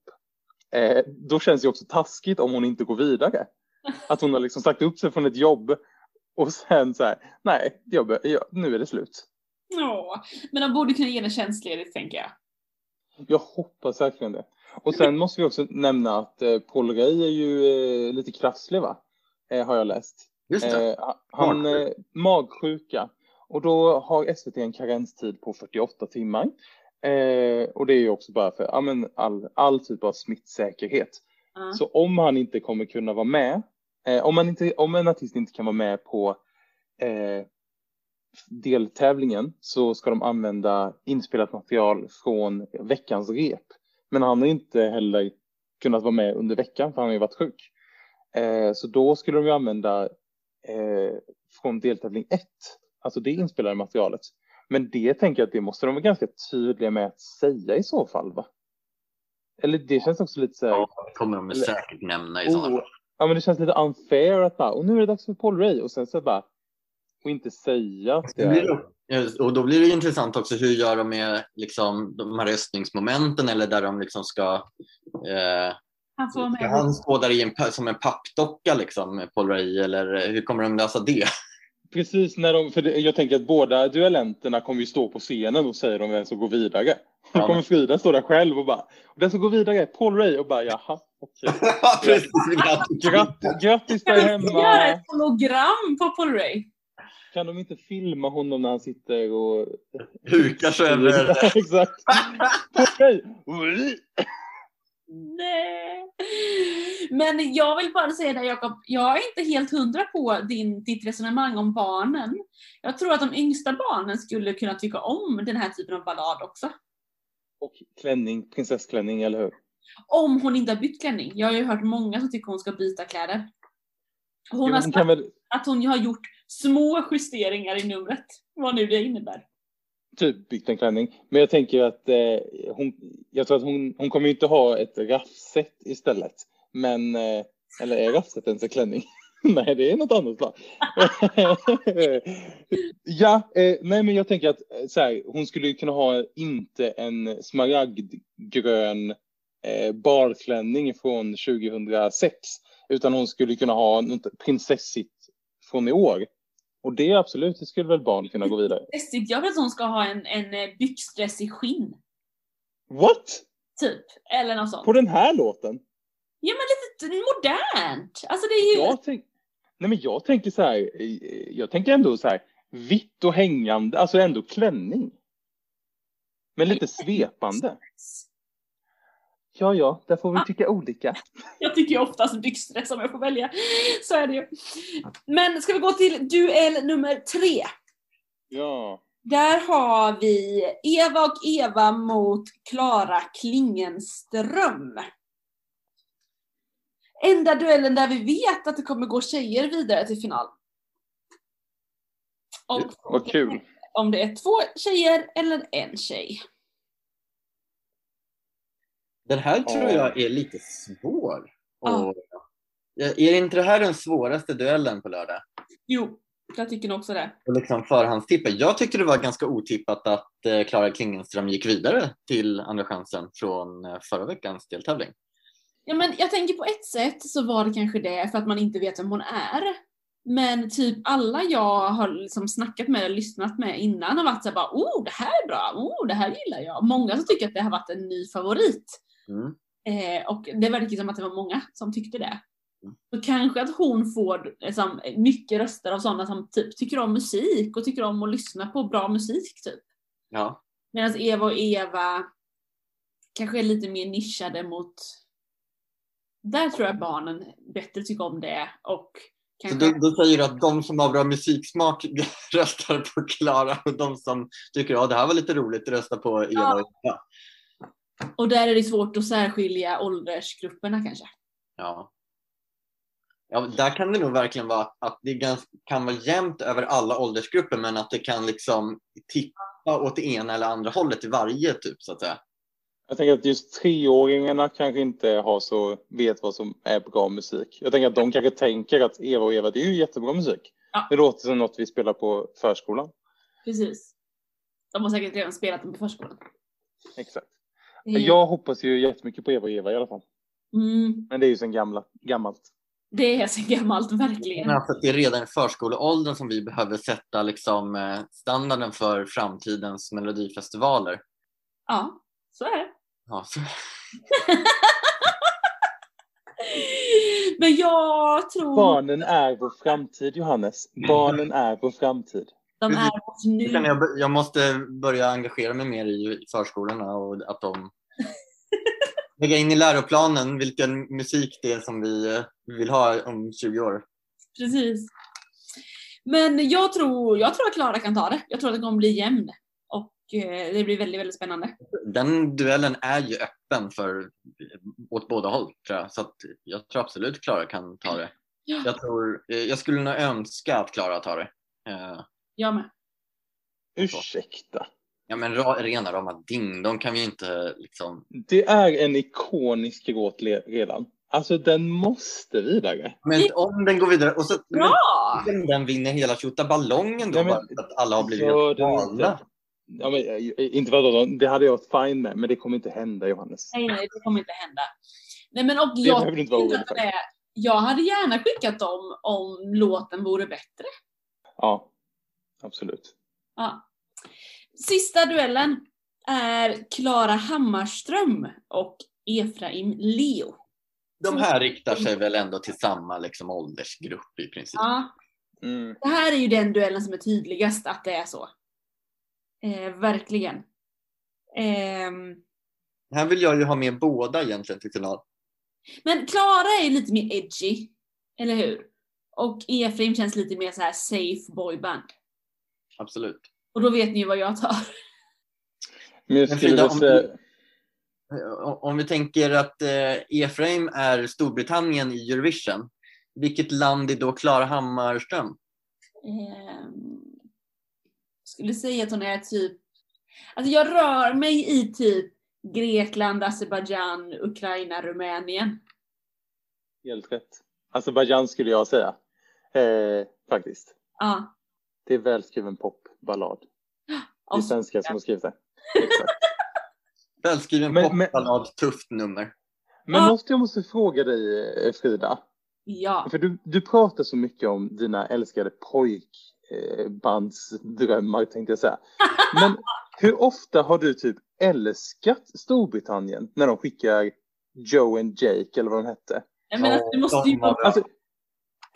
eh, då känns det också taskigt om hon inte går vidare. Att hon har liksom sagt upp sig från ett jobb och sen så här, nej, jobb, ja, nu är det slut. Ja, men de borde kunna ge henne tjänstledigt tänker jag. Jag hoppas verkligen det. Och sen måste vi också nämna att eh, Paul Ray är ju eh, lite krasslig va? Eh, har jag läst. Just det. Eh, han eh, magsjuka. Och då har SVT en karenstid på 48 timmar. Eh, och det är ju också bara för ja, men all, all typ av smittsäkerhet. Ja. Så om han inte kommer kunna vara med, eh, om, man inte, om en artist inte kan vara med på eh, deltävlingen så ska de använda inspelat material från veckans rep. Men han har inte heller kunnat vara med under veckan för han har ju varit sjuk. Eh, så då skulle de ju använda eh, från deltävling 1, alltså det inspelade materialet. Men det tänker jag att det måste de vara ganska tydliga med att säga i så fall va? Eller det känns också lite så här, Ja, det kommer de säkert nämna i sådana oh, fall. ja men det känns lite unfair att bara, och nu är det dags för Paul Ray och sen så bara, och inte säga att det blir är, det- Ja, Och då blir det intressant också hur gör de med liksom, de här röstningsmomenten eller där de liksom ska eh, Han får med. han stå där i en, som en pappdocka liksom, Paul Ray, eller hur kommer de lösa det? precis när de, för det, jag tänker att båda duellenterna kommer ju stå på scenen och säger de vem som går vidare. Då kommer Frida stå där själv och bara, den som går vidare är Paul Ray och bara, jaha, okej. <laughs> Precis, grattis. Grattis, där Kan vi göra hemma. ett hologram på Paul Ray? Kan de inte filma honom när han sitter och... Hukar sig över... <laughs> Exakt. Nej. Men jag vill bara säga det Jakob, jag är inte helt hundra på din, ditt resonemang om barnen. Jag tror att de yngsta barnen skulle kunna tycka om den här typen av ballad också. Och klänning, prinsessklänning, eller hur? Om hon inte har bytt klänning. Jag har ju hört många som tycker hon ska byta kläder. Hon har Hon sagt väl att hon har gjort små justeringar i numret. Vad nu det innebär. typ byggt en klänning. Men jag tänker att eh, hon, jag tror att hon, hon kommer ju inte ha ett raffset istället. Men, eh, eller är raffset ens en klänning? <laughs> nej, det är något annat va? <laughs> ja, eh, nej men jag tänker att eh, så här, hon skulle ju kunna ha inte en smaragdgrön eh, barklänning från 2006. Utan hon skulle kunna ha något prinsessigt från i år. Och det absolut, det skulle väl barn kunna gå vidare. Läskigt. Jag vill att hon ska ha en, en eh, byxdress i skinn. What? Typ. Eller något sånt. På den här låten? Ja men lite modernt. Alltså det är ju... Jag, tänk, nej men jag tänker så här, eh, jag tänker ändå så här, vitt och hängande, alltså ändå klänning. Men lite svepande. Ja, ja, där får vi Ah. tycka olika. <laughs> Jag tycker ju oftast byxdress om jag får välja. Så är det ju. Men ska vi gå till duell nummer tre. Ja. Där har vi Eva och Eva mot Klara Klingenström. Enda duellen där vi vet att det kommer gå tjejer vidare till final. Och Vad kul. om det är två tjejer eller en tjej. Den här tror Ja. jag är lite svår. Ja. Och, är inte det här den svåraste duellen på lördag? Jo, jag tycker nog också det. Och liksom förhandstippa. Jag tyckte det var ganska otippat att eh, Klara Klingenström gick vidare till Andra chansen från eh, förra veckans deltävling. Ja men jag tänker på ett sätt så var det kanske det för att man inte vet vem hon är. Men typ alla jag har liksom snackat med och lyssnat med innan har varit såhär bara oh det här är bra, oh det här gillar jag. Många som tycker att det har varit en ny favorit. Mm. Eh, och det verkar som att det var många som tyckte det. Mm. Så kanske att hon får liksom, mycket röster av sådana som typ tycker om musik och tycker om att lyssna på bra musik typ. Ja. Medan Eva och Eva kanske är lite mer nischade mot... Där tror jag barnen bättre tycker om det och Så kanske... då, då säger du att de som har bra musiksmak <laughs> röstar på Klara och de som tycker att ja, det här var lite roligt röstar på Eva Ja. och Eva. Och där är det svårt att särskilja åldersgrupperna kanske. Ja. Ja, där kan det nog verkligen vara att det ganska, kan vara jämnt över alla åldersgrupper men att det kan liksom tippa åt det ena eller andra hållet i varje typ så att säga. Jag tänker att just treåringarna kanske inte har så, vet vad som är bra musik. Jag tänker att de kanske tänker att Eva och Eva, det är ju jättebra musik. Ja. Det låter som något vi spelar på förskolan. Precis. De har säkert redan spelat den på förskolan. Exakt. Mm. Jag hoppas ju jättemycket på Eva och Eva i alla fall. Mm, Men det är ju sen gamla, gammalt. det är så gammalt, verkligen. Men alltså att det är redan i förskoleåldern som vi behöver sätta liksom, eh, standarden för framtidens melodifestivaler. Ja, så är det. Ja, så, <laughs> Men jag tror Barnen är vår framtid, Johannes. Barnen är vår framtid. De är hos nu jag, jag måste börja engagera mig mer i förskolorna och att de <laughs> lägga in i läroplanen vilken musik det är som vi eh, vill ha om 20 år. Precis. Men jag tror, jag tror att Klara kan ta det. Jag tror att det kommer bli jämn. Och eh, det blir väldigt, väldigt spännande. Den duellen är ju öppen för åt båda håll tror jag. Så jag tror absolut Klara kan ta det. Ja. Jag, tror, eh, jag skulle nog önska att Klara tar det. Eh, Jag med. Ursäkta. Ja men rena rama ding, de kan vi inte liksom... Det är en ikonisk låt redan. Alltså den måste vidare. Men om den går vidare och så Bra! men, den vinner hela tjottaballongen då Nej, men- bara att alla har blivit helt galna. inte. Ja, men, eh, inte för att det hade jag varit fine med, men det kommer inte hända Johannes. Nej, nej, det kommer inte hända. Nej, men och Det jag, behöver inte vara orolig för. det, jag hade gärna skickat dem om låten vore bättre. Ja, absolut. Ja. Sista duellen är Klara Hammarström och Efraim Leo. De här riktar sig väl ändå till samma liksom, åldersgrupp i princip. Ja, Mm. det här är ju den duellen som är tydligast att det är så. Eh, verkligen. Ehm, Här vill jag ju ha med båda egentligen till final. men Klara är ju lite mer edgy, eller hur? Och Efraim känns lite mer så här safe boyband. Absolut. Och då vet ni vad jag tar. Men jag Frida, om Eh, Om vi tänker att eh, Efraim är Storbritannien i Eurovision. Vilket land är då Klara Hammarström? Ehm, skulle säga att hon är typ, alltså jag rör mig i typ Grekland, Azerbajdzjan, Ukraina, Rumänien. helt rätt. Azerbajdzjan skulle jag säga. Eh, faktiskt. Ja. Det är välskriven popballad. <gasps> Det är svenskar som har skrivit det. Exakt. <laughs> Välskriven Men- men- popballad, tufft nummer. Men Ja. måste jag måste fråga dig eh, Frida. ja. För du, du pratar så mycket om dina älskade pojkbandsdrömmar tänkte jag säga. <laughs> Men hur ofta har du typ älskat Storbritannien när de skickar Joe and Jake eller vad de hette? Jag menar, det måste ju vara. Alltså,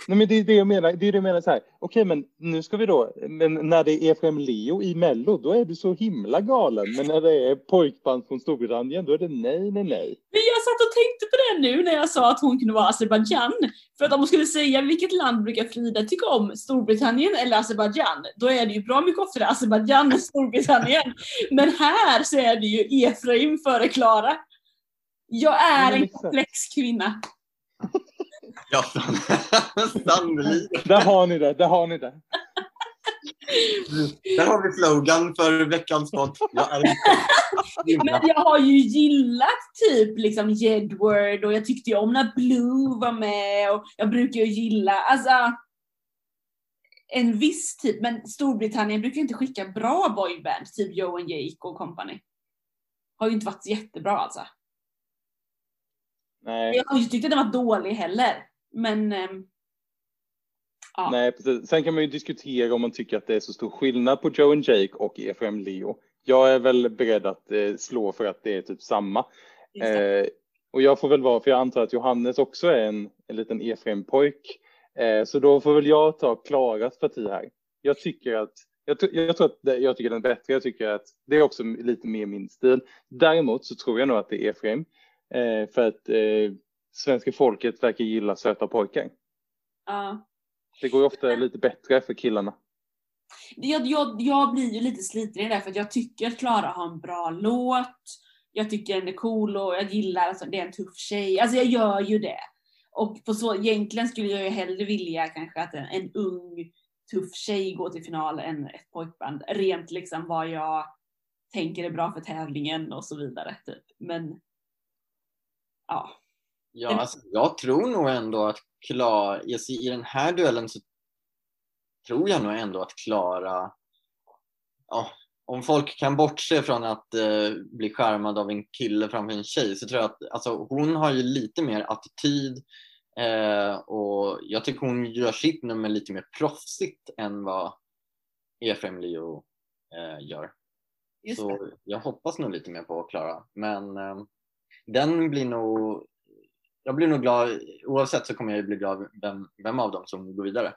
nej men det är det jag menar. Det är det jag menar så här. Okej, men nu ska vi då. Men när det är Efraim Leo i Mello, då är du så himla galen. Men när det är pojkband från Storbritannien, då är det nej, nej, nej. Men jag satt och tänkte på det nu när jag sa att hon kunde vara Azerbajdzjan. För att om hon skulle säga vilket land brukar Frida tycka om, Storbritannien eller Azerbajdzjan, då är det ju bra mycket oftare Azerbajdzjan än Storbritannien. Men här så är det ju Efraim före Klara. Jag är en komplex kvinna. Ja, <laughs> sannolikt. Där har ni det, där har ni det. Där har vi slogan för veckans podd. Men jag har ju gillat typ liksom Jedward och jag tyckte ju om när Blue var med och jag brukar ju gilla, alltså en viss typ, men Storbritannien brukar inte skicka bra boyband, typ Joe and Jake och company. Har ju inte varit jättebra alltså. Nej, Jag har ju tyckt att den var dålig heller, men ehm, ja. nej, precis. Sen kan man ju diskutera om man tycker att det är så stor skillnad på Joe and Jake och Efraim Leo. Jag är väl beredd att eh, slå för att det är typ samma. Eh, och jag får väl vara, för jag antar att Johannes också är en, en liten Efraim-pojk. Eh, så då får väl jag ta Klaras parti här. Jag tycker att jag, jag tror att det, jag tycker den är bättre. Jag tycker att det är också lite mer min stil. Däremot så tror jag nog att det är Efraim. Eh, för att eh, svenska folket verkar gilla söta pojkar. Ja. Det går ju ofta lite bättre för killarna. jag, jag, jag blir ju lite sliten i det där för att jag tycker att Klara har en bra låt. Jag tycker den är cool och jag gillar att det är en tuff tjej. Alltså jag gör ju det. Och på så, egentligen skulle jag ju hellre vilja kanske att en, en ung tuff tjej går till final än ett pojkband. Rent liksom vad jag tänker är bra för tävlingen och så vidare. Typ. Men ja. Ja, alltså, jag tror nog ändå att Klara, i den här duellen så tror jag nog ändå att Klara, ja, om folk kan bortse från att eh, bli skärmad av en kille framför en tjej så tror jag att alltså, hon har ju lite mer attityd eh, och jag tycker hon gör sitt nummer lite mer proffsigt än vad Efraim Leo eh, gör. Just så det. jag hoppas nog lite mer på Klara. Men eh, den blir nog... Jag blir nog glad, oavsett så kommer jag bli glad vem, vem av dem som går vidare.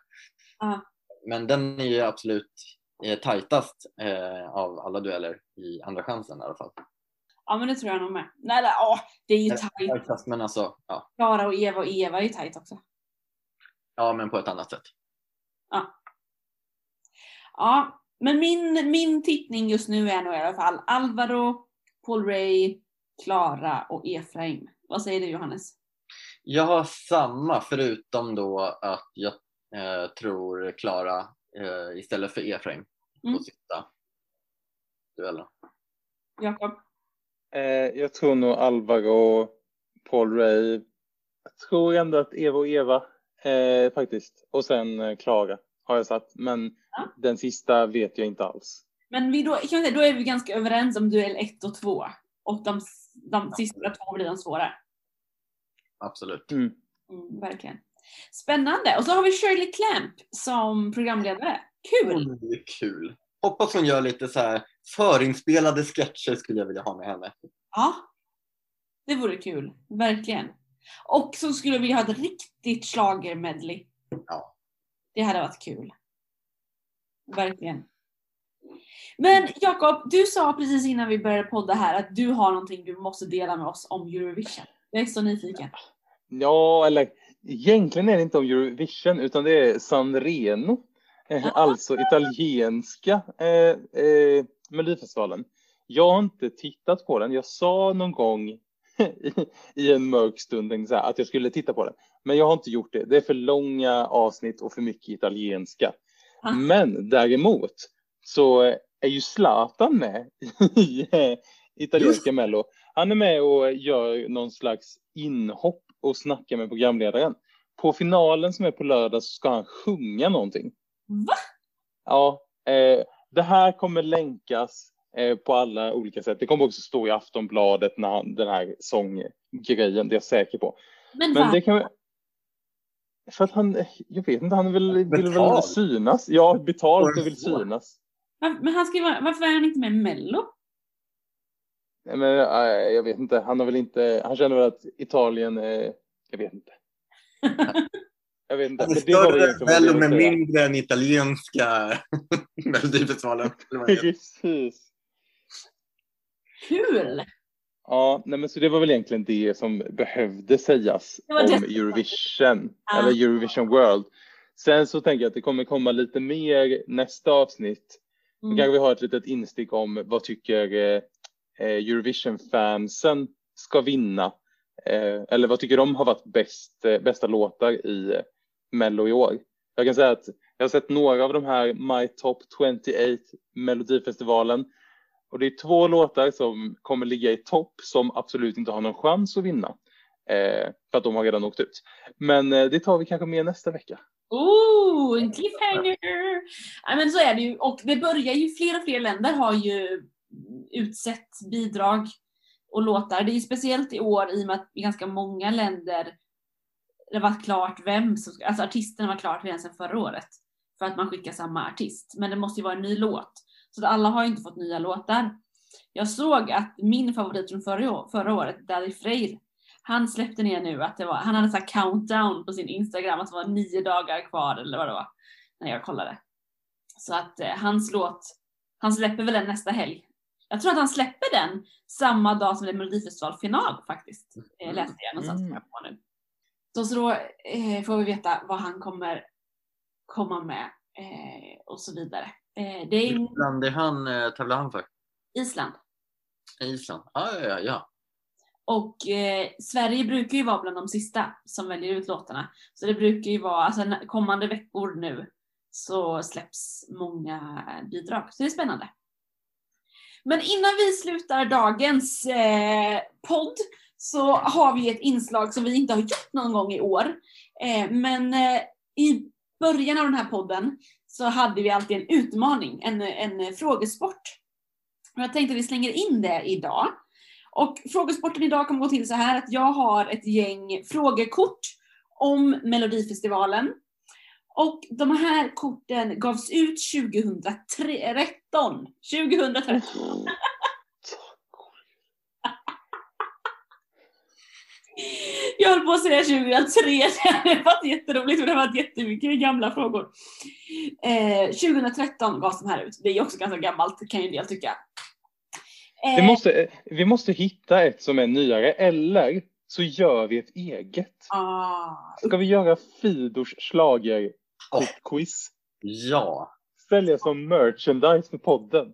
Ja. Men den är ju absolut eh, tajtast eh, av alla dueller i andra chansen i alla fall. Ja men det tror jag nog med. Nej, nej åh, det är ju tajt. Tajtast men alltså, ja. Klara och Eva och Eva är ju tajt också. ja men på ett annat sätt. Ja, men min, min tippning just nu är nog i alla fall Alvaro, Paul Ray, Klara och Efraim. Vad säger du Johannes? Jag har samma förutom då att jag eh, tror Klara eh, istället för Efraim Mm. på sista duellen. Jakob? Eh, jag tror nog Alvaro, Paul Ray. Jag tror ändå att Eva och Eva eh, faktiskt. Och sen eh, Klara har jag satt. Men Ja. den sista vet jag inte alls. Men vi då, kan säga, då är vi ganska överens om duell 1 och 2. Och de, de sista två blir de svåra. Absolut. Mm. Mm, verkligen. Spännande. Och så har vi Shirley Clamp som programledare. Kul! Oh, det är kul. Hoppas hon gör lite så här förinspelade sketcher skulle jag vilja ha med henne. Ja. Det vore kul. Verkligen. Och så skulle jag vilja ha ett riktigt schlagermedley. Ja. Det hade varit kul. Verkligen. Men Jakob, du sa precis innan vi började podda här att du har någonting du måste dela med oss om Eurovision. Jag är så nyfiken. Ja, eller egentligen är det inte om Eurovision utan det är Sanremo. Eh, Ah. alltså italienska eh, eh, Melodifestivalen. Jag har inte tittat på den. Jag sa någon gång i, <laughs> i en mörk stund här, att jag skulle titta på den. Men jag har inte gjort det. Det är för långa avsnitt och för mycket italienska. Ah. Men däremot så är ju Zlatan med <laughs> i eh, italienska Mello. Han är med och gör någon slags inhopp och snackar med programledaren. På finalen som är på lördag så ska han sjunga någonting. Va? Ja, eh, det här kommer länkas eh, på alla olika sätt. Det kommer också stå i Aftonbladet när han, den här sånggrejen, det är jag säker på. Men, Men det kan för att han, jag vet inte, han vill, vill väl synas. Ja, betalt och vill synas. Men han ska ju vara, varför är han inte med i Mello? Nej, Men jag vet inte, han har väl inte, han känner väl att Italien, jag vet inte. <laughs> Jag vet inte. Det är Men det var väl större egentligen med mindre än italienska <laughs> Melodifestivalen. Precis. Kul! Ja, nej, men så det var väl egentligen det som behövde sägas Det om det. Eurovision, Ah. eller Eurovision World. Sen så tänker jag att det kommer komma lite mer nästa avsnitt. Då Mm. kanske vi har ett litet instick om vad tycker eh, Eh, Eurovision-fansen ska vinna? Eh, eller vad tycker de har varit bäst, eh, bästa låtar i eh, Mello i år? Jag kan säga att jag har sett några av de här My Top 28 Melodifestivalen och det är två låtar som kommer ligga i topp som absolut inte har någon chans att vinna. Eh, för att de har redan åkt ut. Men eh, det tar vi kanske med nästa vecka. Oh, en cliffhanger! Ja, men så är det ju. Och det börjar ju, fler och fler länder har ju utsett bidrag och låtar. Det är ju speciellt i år i och med att i ganska många länder det var klart vem som, alltså artisten var klart redan sedan förra året. För att man skickar samma artist. Men det måste ju vara en ny låt. Så att alla har ju inte fått nya låtar. Jag såg att min favorit från förra, förra året, Daddy Freyr, han släppte ner nu att det var, han hade så countdown på sin Instagram att det var nio dagar kvar eller vad det var. När jag kollade. Så att eh, hans låt, han släpper väl den nästa helg. Jag tror att han släpper den samma dag som det är Melodifestivalfinal faktiskt. Eh, läste jag någonstans Mm. mm. på nu. Så, så då eh, får vi veta vad han kommer komma med eh, och så vidare. Eh, det är ju Vilket land är han, eh, tävlar han för? Island. Island? Ah, ja, ja, ja. Och eh, Sverige brukar ju vara bland de sista som väljer ut låtarna. Så det brukar ju vara, alltså kommande veckor nu så släpps många bidrag. Så det är spännande. Men innan vi slutar dagens eh, podd så har vi ett inslag som vi inte har gjort någon gång i år. Eh, men eh, i början av den här podden så hade vi alltid en utmaning, en, en frågesport. Och jag tänkte att vi slänger in det idag. Och frågesporten idag kommer gå till så här att jag har ett gäng frågekort om Melodifestivalen. Och de här korten gavs ut 2013. 2013. Jag höll på att säga 2003, <laughs> det var jätteroligt för det var jättemycket gamla frågor. Eh, 2013 gavs de här ut. Det är också ganska gammalt kan ju en del tycka. Vi måste, vi måste hitta ett som är nyare eller så gör vi ett eget. Ah, Ska vi göra Fidors schlager. Quiz? Ja. Sälja som merchandise för podden.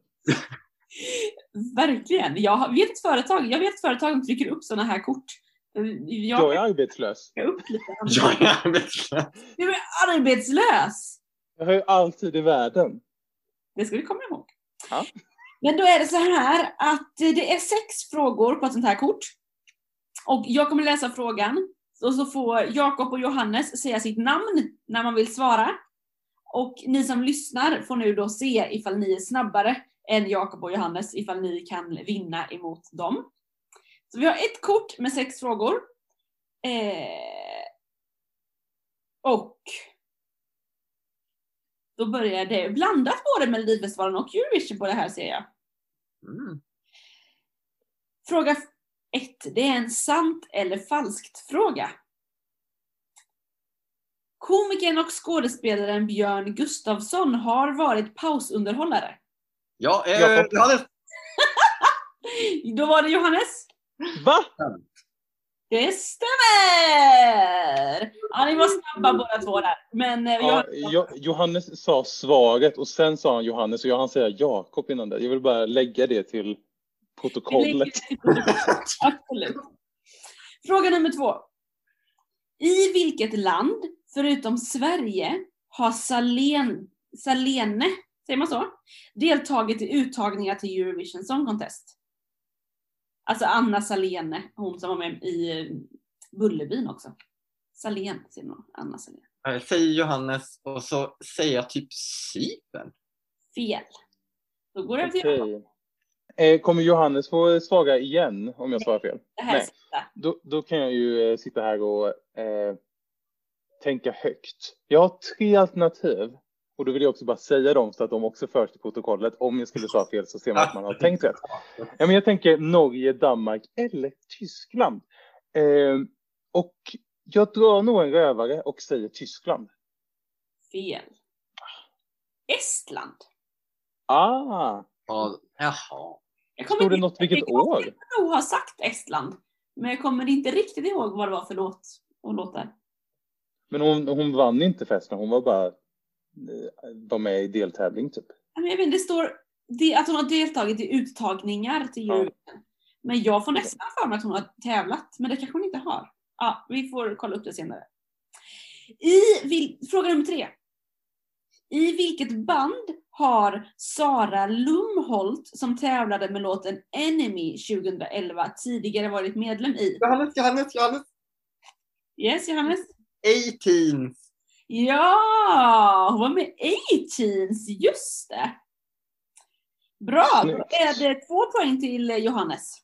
<laughs> verkligen. Jag vet ett företag, jag vet ett företag som trycker upp sådana här kort. Jag, Jag är arbetslös. jag upp lite. <laughs> Jag är arbetslös. Du är arbetslös! Jag har ju all tid i världen. Det ska vi komma ihåg. Ja. Men då är det så här att det är sex frågor på ett sånt här kort. Och jag kommer läsa frågan. Och så får Jakob och Johannes säga sitt namn när man vill svara. Och ni som lyssnar får nu då se ifall ni är snabbare än Jakob och Johannes, ifall ni kan vinna emot dem. Så vi har ett kort med sex frågor. Eh, och då börjar det blandat både Melodifestivalen och Eurovision på det här ser jag. Mm. Fråga 1. Det är en sant eller falskt fråga. Komikern och skådespelaren Björn Gustafsson har varit pausunderhållare. Ja, eh. Johannes. <laughs> Då var det Johannes. Va? Det stämmer! Ja, ni var snabba båda två där. Men eh, Ja, Johannes- Jo- Johannes sa svaret och sen sa han Johannes och jag hann säga Jakob innan det. Jag vill bara lägga det till protokollet. <laughs> Absolut. Fråga nummer två. I vilket land, förutom Sverige, har Salen, Salene, säger man så, deltagit i uttagningar till Eurovision Song Contest? Alltså Anna Salene, hon som var med i eh, Bullerbyn också. Salén, säger man. Anna Salén. Eh, Säger Johannes och så säger jag typ Cypern. Fel. Då går det över till kommer Johannes få svara igen om jag svarar fel? Nej. Då, då kan jag ju eh, sitta här och eh, tänka högt. Jag har tre alternativ och då vill jag också bara säga dem så att de också förs till protokollet. Om jag skulle svara fel så ser man att man har tänkt rätt. Ja, men jag tänker Norge, Danmark eller Tyskland. Eh, och jag drar nog en rövare och säger Tyskland. Fel. Estland. Ah, Ja, jaha. Jag kommer stod det något vilket jag år? nog ha sagt Estland. Men jag kommer inte riktigt ihåg vad det var för låt och låtar. Men hon, hon vann inte festen, hon var bara eh, var med i deltävling typ. Jag vet det står att hon har deltagit i uttagningar till Ja. Eurovision. Men jag får nästan för mig att hon har tävlat, men det kanske hon inte har. Ja, vi får kolla upp det senare. I fråga nummer tre. I vilket band har Sara Lumholt, som tävlade med låten Enemy 2011, tidigare varit medlem i? Johannes, Johannes, Johannes. Yes, Johannes? 18. Ja, hon var med i A-Teens, just det. Bra, då är det två poäng till Johannes.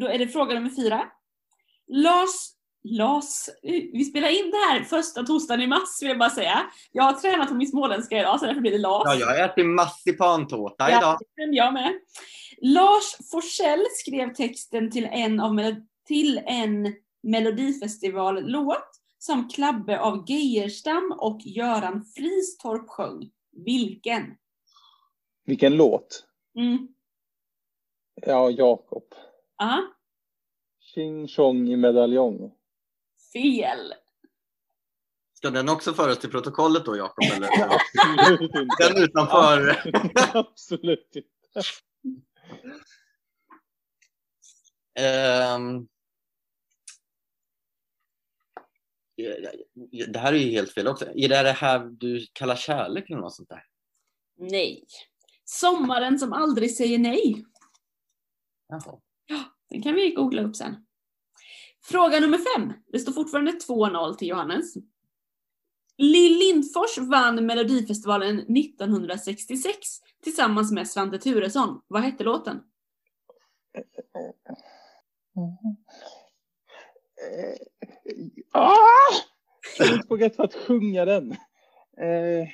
Då är det fråga nummer fyra. Lars, Lars, vi spelar in det här första torsdagen i mars vill jag bara säga. Jag har tränat på min småländska idag så därför blir det Lars. Ja, jag äter marsipantårta Ja, idag. men jag med. Lars Forsell skrev texten till en, av, till en Melodifestival-låt som Klabbe av Geijerstam och Göran Fristorp sjöng. Vilken? Vilken låt? Mm. Ja, Jakob. Aha, Tjing tjong i medaljong. Fel. Ska den också föras till protokollet då, Jakob? Eller? <laughs> Absolut inte. Den utanför. <laughs> Absolut inte. Ehm. det här är ju helt fel också. Är det det här du kallar kärlek eller något sånt där? Nej. Sommaren som aldrig säger nej. Jaha. Den kan vi googla upp sen. Fråga nummer fem. Det står fortfarande 2-0 till Johannes. Lill Lindfors vann Melodifestivalen 1966 tillsammans med Svante Thuresson. Vad hette låten? Ah! Jag är inte på att sjunga den. Eh,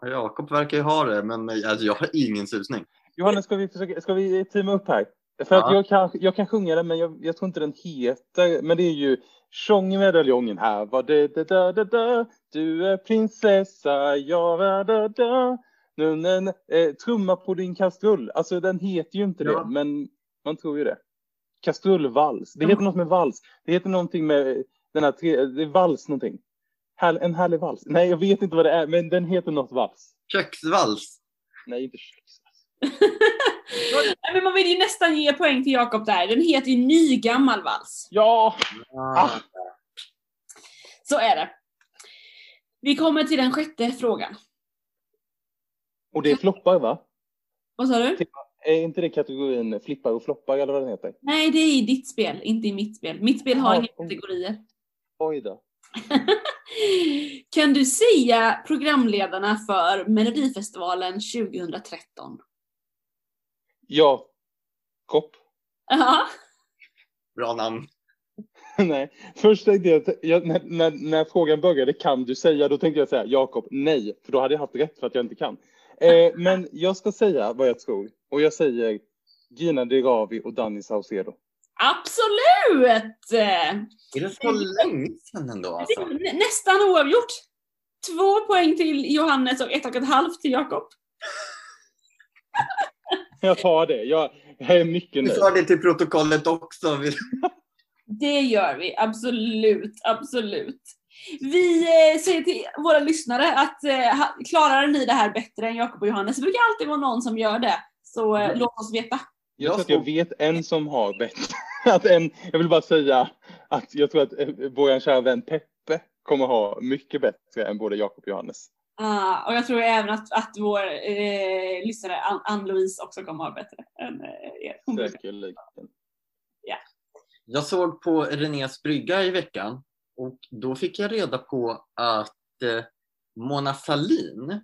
Ja, Jakob verkar ju ha det, men alltså, jag har ingen susning. Johannes, ska vi, försöka, ska vi teama upp här? För att Ja. jag, kan, jag kan sjunga den, men jag, jag tror inte den heter. Men det är ju Tjong medaljongen här var det da, da, da, da. Du är prinsessa, jag är da, da. Nu, nu, eh, trumma på din kastrull. Alltså den heter ju inte Ja. det, men man tror ju det. Kastrullvals. Det heter något med vals. Det heter någonting med den här tre, det är vals någonting. Här, en härlig vals. Nej, jag vet inte vad det är, men den heter något vals. Köksvals. Nej, inte <laughs> men man vill ju nästan ge poäng till Jakob där. Den heter ju Nygammal vals. Ja! Ah. Så är det. Vi kommer till den sjätte frågan. Och det är floppar, va? Vad sa du? Är inte det kategorin flippar och floppar eller vad den heter? Nej, det är i ditt spel, inte i mitt spel. Mitt spel har Ja, inga kategorier. Oj då. <laughs> kan du säga programledarna för Melodifestivalen 2013? Ja. Kopp. Ja. Bra namn. <laughs> nej. Först tänkte jag, jag när, när, när frågan började, kan du säga? Då tänkte jag säga Jakob, nej. För då hade jag haft rätt för att jag inte kan. Eh, <laughs> men jag ska säga vad jag tror. Och jag säger Gina Dirawi och Danny Saucedo. Absolut! Är det så länge sedan ändå alltså? Nästan oavgjort. Två poäng till Johannes och ett och ett halvt till Jakob. <laughs> Jag tar det. Jag, jag är mycket Vi nöjd. tar det till protokollet också. Vi- Det gör vi, absolut, absolut. Vi eh, säger till våra lyssnare att eh, klarar ni det här bättre än Jakob och Johannes, det brukar alltid vara någon som gör det. Så eh, Mm. låt oss veta. Jag tror att jag vet en som har bättre. <laughs> Att en, jag vill bara säga att jag tror att vår kära vän Peppe kommer ha mycket bättre än både Jakob och Johannes. Ah, och jag tror även att, att vår eh, lyssnare Ann- Ann-Louise också kommer ha bättre än eh, er. Säkerligen. Jag såg på Renés brygga i veckan och då fick jag reda på att eh, Mona Sahlin,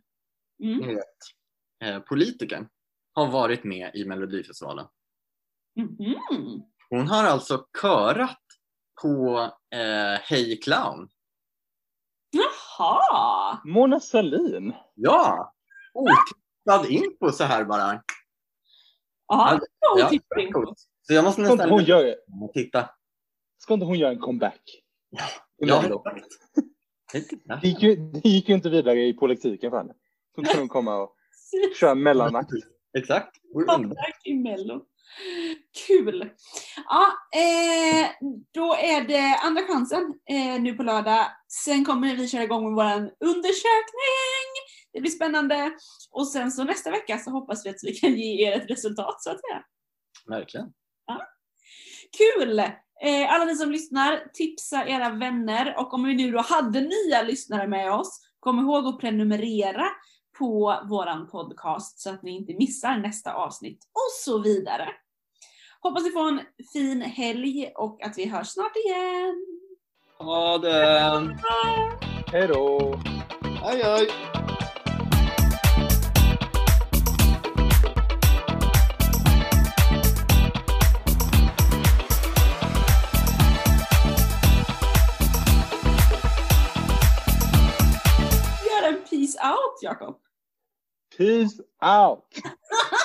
Mm. ni vet, eh, politikern, har varit med i Melodifestivalen. Mhm. Hon har alltså körat på eh, Hey Clown. Jaha! Mona Sahlin. Ja! Otippad info så här bara. Ja, Ja, ja, tipping. coolt. Så jag måste nästan hon göra, titta. ska inte hon göra en comeback? Ja, exakt. Det gick, ju, det gick ju inte vidare i politiken för henne. Så kan hon komma och <laughs> köra mellanakt. Exakt. Comeback i Mello. Kul! Ja, eh, då är det andra chansen eh, nu på lördag. Sen kommer vi köra igång med vår undersökning. Det blir spännande. Och sen så nästa vecka så hoppas vi att vi kan ge er ett resultat så att säga. Verkligen. Kul! Eh, alla ni som lyssnar, tipsa era vänner och om vi nu då hade nya lyssnare med oss, kom ihåg att prenumerera på våran podcast så att ni inte missar nästa avsnitt och så vidare. Hoppas ni får en fin helg och att vi hörs snart igen. Ha det! Hej då! Aj, aj. Gör en peace out Jakob. Peace out! <laughs>